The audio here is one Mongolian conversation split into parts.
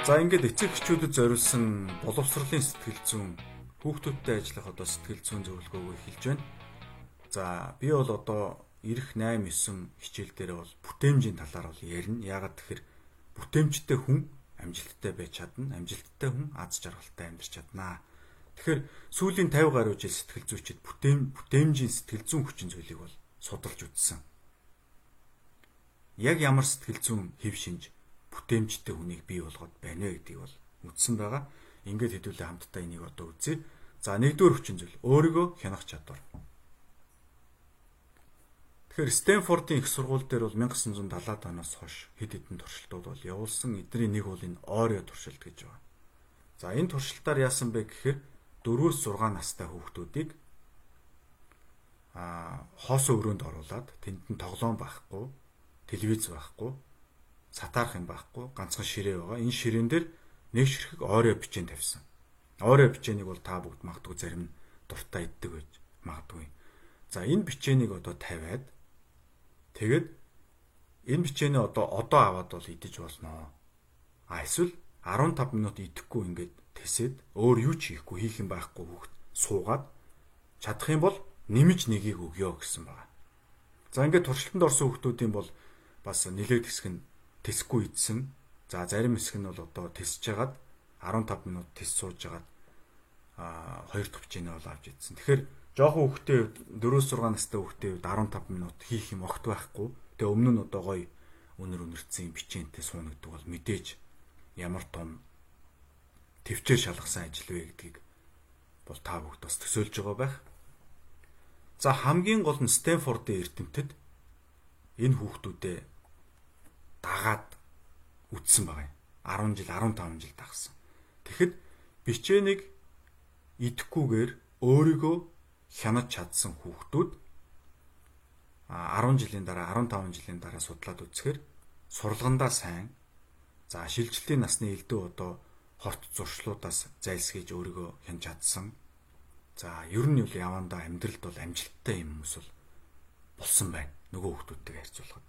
За ингээд эцэг эхчүүдэд зориулсан боловсролын сэтгэл зүйн хүүхдүүдтэй ажиллах одоо сэтгэл зүйн зөвлөгөөгөө хэлж байна. За би бол одоо ирэх 8 9 хичээл дээр бол бүтээмжийн талаар бол ярина. Яагаад тэгэхээр бүтээмжтэй хүн амжилттай байж чадна. Амжилттай хүн аз жаргалтай амьдарч чаднаа. Тэгэхээр сүүлийн 50 гаруй жил сэтгэл зүйчид бүтэем бүтээмжийн сэтгэл зүйн хүчин зүйлийг бол судалж үзсэн. Яг ямар сэтгэл зүйн хэв шинж бүтээмжтэй хүнийг бий болгоод байна вэ гэдгийг бол үздсэн байгаа. Ингээд хэдүүлээ хамтдаа энийг одоо үзье. За нэгдүгээр хүчин зүйл өөрийгөө хянах чадвар. Тэгэхээр Стэнфордын их сургууль дээр бол 1970-аад оноос хойш хэд хэдэн туршилтууд бол явуулсан. Эдний нэг бол энэ Орио туршилт гэж байна. За энэ туршилтаар яасан бэ гэхээр 4-өөс 6 настай хүүхдүүдийг а хоосон өрөөнд оруулаад тэнд нь тоглоом байхгүй, телевиз байхгүй, сатаарх юм байхгүй, ганцхан ширээ байгаа. Энэ ширээн дээр нэг ширхэг Орио бичээн тавьсан. Орио бичээнийг бол та бүгд магадгүй зарим нь дуртай иддэг байж магадгүй. За энэ бичээнийг одоо тавиад тэгэд энэ бичээний одоо одоо аваад бол идэж болно. А эсвэл 15 минут идэхгүй ингээд тэсэд өөр юу ч хийхгүй хийх юм байхгүй хүүхд суугаад чадах юм бол нэмж нэгийг өгөө гэсэн байна. За ингээд туршилтанд орсон хүүхдүүдийн бол бас нилээд хэсэг нь тэсэхгүй идсэн. За зарим хэсэг нь бол одоо тэсэж хагаад 15 минут тэс сууж хагаад а хоёр бичээний бол авч идсэн. Тэгэхээр жоохон хүүхдээ 4-6 настай хүүхдээ 15 минут хийх юм огт байхгүй. Тэгээ өмнө нь одоо гоё өнөр өнөрцөн бичээнтэй сууна гэдэг бол мэдээж ямар том төвчээр шалгасан ажил вэ гэдгийг бол та бүгд бас төсөөлж байгаа байх. За хамгийн гол нь Стэнфордын эрдэмтэд энэ хүүхдүүдэд дагаад үтсэн байгаа юм. 10 жил 15 жил дагсан. Тэгэхэд бичээнийг идэхгүйгээр өөрийгөө хянаж чадсан хүүхдүүд 10 жилийн дараа 15 жилийн дараа судлаад үзэхээр сурлагандаа сайн за шилжилтийн насны элдв одоо хорт зуршлуудаас зайлсхийж өөрийгөө хянаж чадсан. За ер нь юу явандаа амьдралд бол амжилттай юм хүмүүс бол болсон байна. Нөгөө хүүхдүүдтэйг харьцуулахад.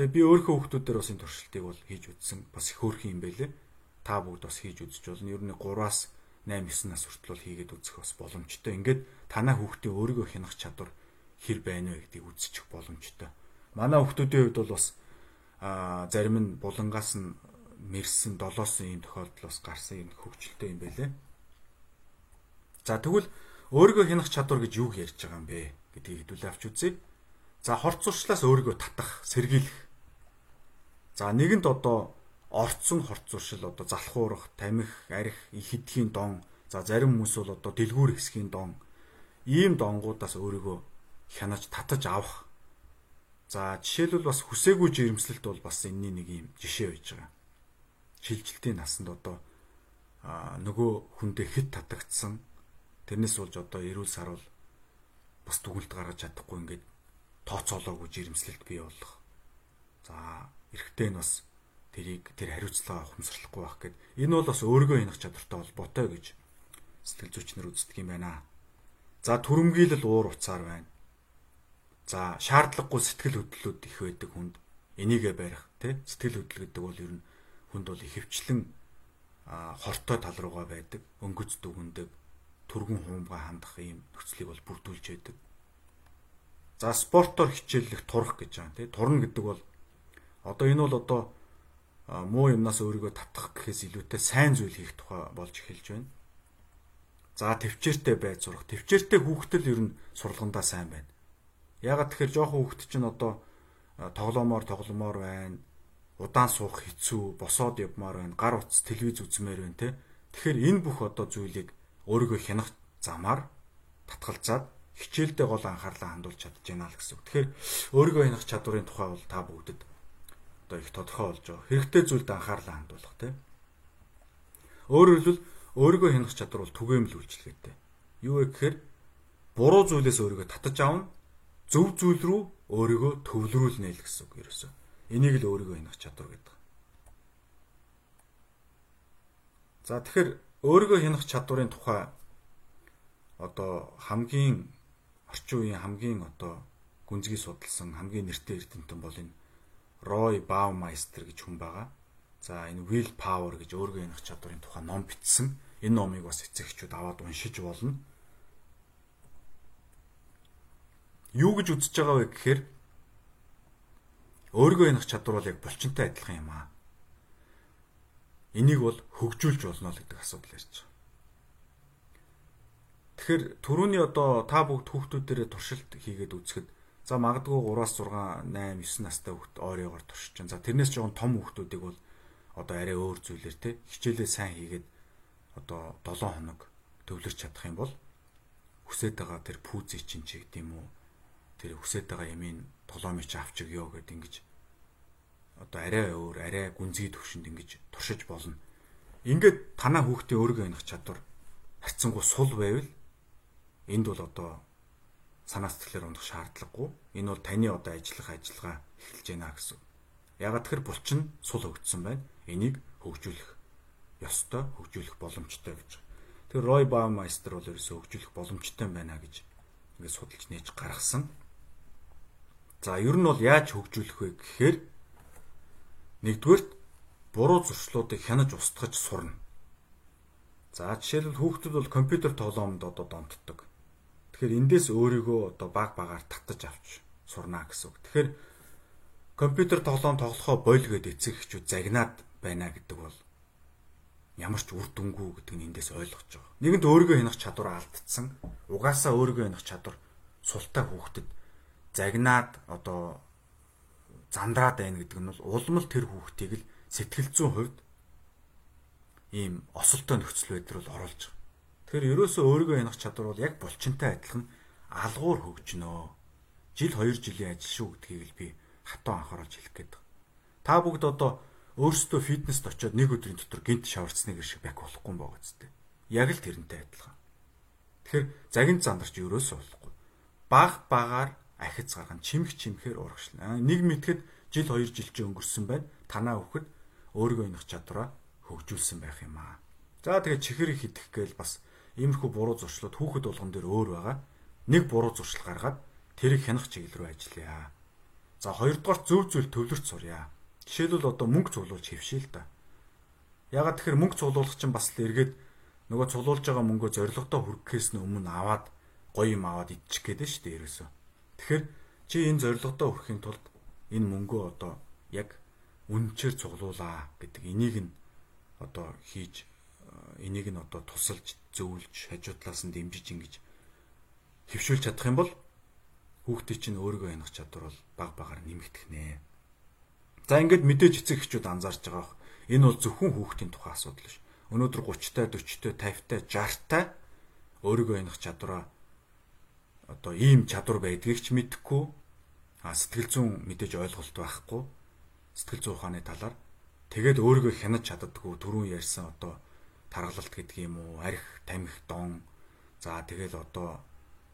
Тэгээ би өөрийнхөө хүүхдүүдээр бас энэ туршилтыг бол хийж үзсэн. Бас их хөөрхөн юм байлээ. Та бүгд бас хийж үзэж болно. Ер нь 3-аас 8 9 нас хүртэл бол хийгээд үзэх бас боломжтой. Ингээд танаа хүүхдийн өөрийгөө хянах чадвар хэр байна вэ гэдгийг үзчих боломжтой. Манай хүүхдүүдийн хувьд бол бас а зарим нь булангаас нь мэрсэн долоосон ийм тохиолдол бас гарсан юм хөвгчлөлтэй юм байлээ. За тэгвэл өөрийгөө хянах чадвар гэж юу ярьж байгаа юм бэ гэдгийг хэдүүлээ авч үзье. За хорц зуршлаас өөрийгөө татах, сэргийлэх. За нэгэнд одоо орцсон хорц зуршил одоо залхуурах, тамхи, арх, ихэдхийн дон, за зарим хүмүүс бол одоо дэлгүүр хэсгийн дон ийм донгуудаас өөрийгөө хянаж татаж авах. За жишээлбэл бас хүсээгүй жирэмслэлт бол бас энэний нэг юм жишээ байж байгаа. Шилжилтийн насанд одоо нөгөө хүндээ хэд татагдсан тэрнээс болж одоо эрүүл сарвал бас дүгэлд гаргаж чадахгүй ингээд тооцоолоогүй жирэмслэлт бий болох. За эрэгтэй нь бас тэрийг тэр хариуцлага ухамсарлахгүй байх гэд энэ бол бас өөргөө хянах чадвартай холбоотой гэж сэтгэл зүйчнэр үздэг юм байна. За төрөмгийлэл уур уцаар байна. За шаардлагагүй сэтгэл хөдлөлүүд их байдаг хүнд энийгээ барих тий сэтгэл хөдлөл гэдэг бол ер нь хүнд бол ихэвчлэн хортой тал руугаа байдаг өнгөц дүгндэг түргэн хуумгаа хандах ийм нөхцөлийг бол бүрдүүлж байдаг. За спортоор хичээллэх турах гэж байгаа тий турна гэдэг бол одоо энэ бол одоо муу юмнаас өөрийгөө татах гэхээс илүүтэй сайн зүйл хийх тухай болж эхэлж байна. За төвчээртэй байж сурах. Төвчээртэй хүүхдэл ер нь сурлагандаа сайн байна. Ягаад тэгэхээр жоохон хүүхд чинь одоо тоглоомоор тогломоор байна. Удаан суух хэцүү, босоод явмаар байна. Гар утас телевиз үзмээр байна те. Тэгэхээр энэ бүх одоо зүйлийг өөрийгөө хянах замаар татгалзаад хичээлдээ гол анхаарлаа хандуулж чадж байна л гэсэн үг. Тэгэхээр өөрийгөө хянах чадварын тухай бол та бүгдэд одоо их тодорхой болж байгаа. Хэрэгтэй зүйлд анхаарлаа хандуулах тийм. Өөрөөр хэлбэл өөрийгөө хянах чадвар бол түгээмэл үйлчлэгээтэй. Юу вэ гэхээр буруу зүйлээс өөрийгөө татаж аавна, зөв зүйл рүү өөрийгөө төвлөрүүлнэ л гэсэн үг ерөөсөө. Энийг л өөрийгөө хянах чадвар гэдэг. За тэгэхээр өөрийгөө хянах чадварын тухай одоо хамгийн орчин үеийн хамгийн одоо гүнзгий судалсан хамгийн нэртэй эрдэмтэн бол энэ Рой Баумайстер гэж хүн байгаа. За энэ will power гэж өөргөө энэх чадварын тухай ном бичсэн. Энэ номыг бас эцэгчүүд аваад уншиж болно. Юу гэж үзэж байгаа вэ гэхээр өөргөө энэх чадвар бол яг булчинтай адилхан юм аа. Энийг бол хөгжүүлж болно л гэдэг асуудал ярьж байгаа. Тэгэхээр түрүүний одоо та бүгд хүүхдүүдээрээ туршилт хийгээд үзэхэд за магадгүй 3-аас 6, 8, 9 настай хүүхд ойройгоор туршиж чинь. За тэрнээс жоохон том хүүхдүүдийг бол одоо арай өөр зүйлэр те хичээлээ сайн хийгээд одоо 7 хоног төвлөрч чадах юм бол хүсэж байгаа тэр пүүзий чинь ч гэдэм үү тэр хүсэж байгаа ямийн толомич авчиг ёо гэд ингэж одоо арай өөр арай гүнзгий төвшөнд ингэж туршиж болно. Ингээд танаа хүүхдээ өөргөө энэх чадвар харьцангуй сул байвал энд бол одоо санаа сэтгэлээр ундах шаардлагагүй. Энэ бол таны одоо ажиллах ажиллагаа эхэлж байна гэсэн. Ягаад тэр булчин сул хөгжсөн байна. Энийг хөгжүүлэх ёстой, хөгжүүлэх боломжтой гэж. Тэр Рой Баумайстер бол ерөөсөө хөгжүүлэх боломжтой байна гэж ингээд судалж нээж гаргасан. За ер нь бол яаж хөгжүүлэх вэ гэхээр нэгдүгээр буруу зуршлуудыг хянаж устгаж сурна. За жишээлбэл хүүхдүүд бол компьютер тоглоомд одоо донтдог. Тэгэхээр эндээс өөрийгөө одоо баг багаар татаж авч сурна гэсэн үг. Тэгэхээр компьютер тоглоом тоглохоо боль гэд эцэг эхчүүд загнаад байна гэдэг бол ямар ч үр дүнгүй гэдэг нь эндээс ойлгож байгаа. Нэгэнт өөрийгөө хянах чадвар алдсан. Угаасаа өөрийгөө хянах чадвар султай хүүхдэд загнаад одоо зандраад байна гэдэг нь бол улмал тэр хүүхдийг л сэтгэл зүйн хувьд ийм осолтой нөхцөл байдал руу оруулж байгаа. Тэгэхээр ерөөсөө өөрийгөө хянах чадвар бол яг булчинтай адилхан алгуур хөгжнөө. Жил 2 жилийн ажил шүү гэдгийг л би хатуу анхааруулж хэлэх гээд байна. Та бүгд одоо өөрсдөө фитнест очиод нэг өдрийн дотор гинт шаварцсныг шиг бак болохгүй юм байгаа зү. Яг л тэрнтэй адилхан. Тэгэхээр загин зандарч ерөөсөө болохгүй. Баг багаар ахиц гарган чимх чимхээр урагшлаа. Нэг мэтгэд жил 2 жил чи өнгөрсөн байна. Танаа хөхөд өөрийгөө энэх чадвараа хөгжүүлсэн байх юм аа. За тэгээ чихэр хидэх гээл бас иймэрхүү буруу зуршлууд хүүхэд болгон дээр өөр байгаа. Нэг буруу зуршил гаргаад тэрийг хянах чиглэл рүү ажиллая. За хоёрдугаар зөв зөв төвлөрч сурья. Жишээлбэл одоо мөнгө цуглуулж хэвшээ л да. Ягаад тэгэхээр мөнгө цуглуулах чинь бас л эргээд нөгөө цуглуулж байгаа мөнгөө зоригтой хүргэхээс нь өмнө аваад гоё юм аваад идчих гээд нь шүү дээ ерөөсөө. Тэгэхээр чи энэ зоригтой хүрэхин тулд энэ мөнгөө одоо яг үнчээр цуглуулаа гэдэг энийг нь одоо хийж энийг нь одоо тусалж зөвлөж хажуудлаас нь дэмжиж ингэж хөвшүүлж чадах юм бол хүүхдээ чинь өөрийгөө янах чадвар бол баг багаар нэмэгдэх нэ. За ингээд мэдээж эцэг эхчүүд анзаарч байгаа. Энэ бол зөвхөн хүүхдийн тухай асуудал ш. Өнөөдөр 30-тай, 40-тай, 50-тай, 60-тай өөрийгөө янах чадвараа одоо ийм чадвар байдгийг ч мэдэхгүй а сэтгэл зүйн мэдээж ойлголт байхгүй сэтгэл зүйн ухааны талаар тэгээд өөрийгөө хянаж чаддаггүй түрүүн ярьсан одоо таргалалт гэдэг юм уу арх тамхи дон за тэгэл одоо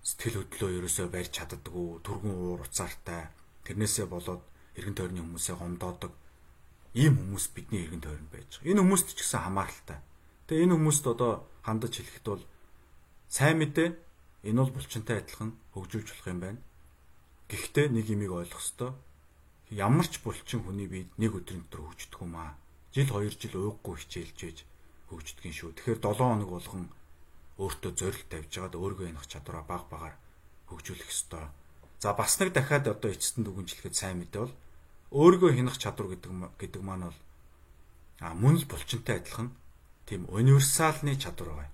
сэтгэл хөдлөө ерөөсөө барьж чаддаггүй түргэн уур уцаартай тэрнээсээ болоод эргэн тойрны хүмүүсээ гомдоодог ийм хүмүүс бидний эргэн тойронд байж байгаа. Энэ хүмүүст ч гэсэн хамааралтай. Тэгээ энэ хүмүүст одоо хандаж хэлэхэд бол сайн мэдээ энэ бол булчинтай адилхан хөгжүүлж болох юм байна. Гэхдээ нэг юмыг ойлгох ёстой. Ямар ч булчин хүний бие нэг өдрийн дотор хөгждөг юм аа. Жил 2 жил ууггүй хичээлж ээж хөгждөг шүү. Тэгэхээр 7 хоног болгон өөртөө зорилт тавьж байгаад өөргөө янах чадвараа баг багаар хөгжүүлэх ёстой. За бас нэг дахиад одоо эцэстэн дүгнжлэхэд сайн мэдээ бол өөргөө хянах чадвар гэдэг гэдэг маань бол а мөн л булчинтай адилхан тийм универсалны чадвар байгаа.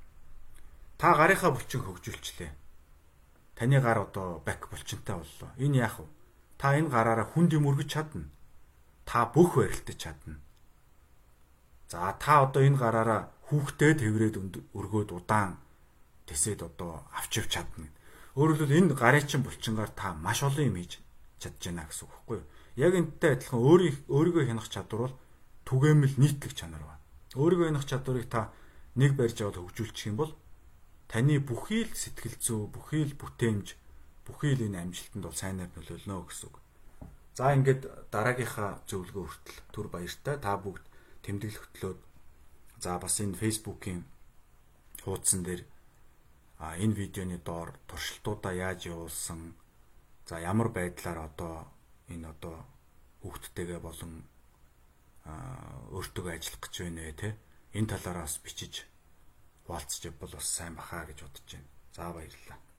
Та гарынхаа булчин хөгжүүлчлээ. Таны гар одоо бак булчинтай боллоо. Энэ яах вэ? Та энэ гараараа хүнд юм өргөж чадна. Та бүх барилтаж чадна. За та одоо энэ гараараа хүүхдэд хэврээд өргөөд удаан тэсэд одоо авч явж чадна. Өөрөөр хэлбэл энэ гарын чин булчингаар та маш олон юм хийж чадж байна гэсэн үг байхгүй юу? Яг энэтэй адилхан өөрийг өөрийгөө хянах чадвар бол түгээмэл нийтлэг чанар ба. Өөрийгөө хянах чадварыг та нэг барьж аваад хөгжүүлчих юм бол таны бүхий л сэтгэл зүй, бүхий л бүтээмж, бүхий л энэ амжилтанд бол сайнаар нөлөөлнө гэсэн үг. За ингээд дараагийнхаа зөвлөгөө хүртэл түр баяртай та бүгд тэмдэглэл хөтлөөд за бас энэ фейсбુકийн хуудсан дээр а энэ видеоны доор туршилтуудаа яаж явуулсан за ямар байдлаар одоо энэ одоо хүүхдтэйгээ болон өөртөө ажиллах гэж байна вэ те? Энэ талаараа бас бичиж хуваалцж бол бас сайн бахаа гэж бодож байна. За баярлалаа.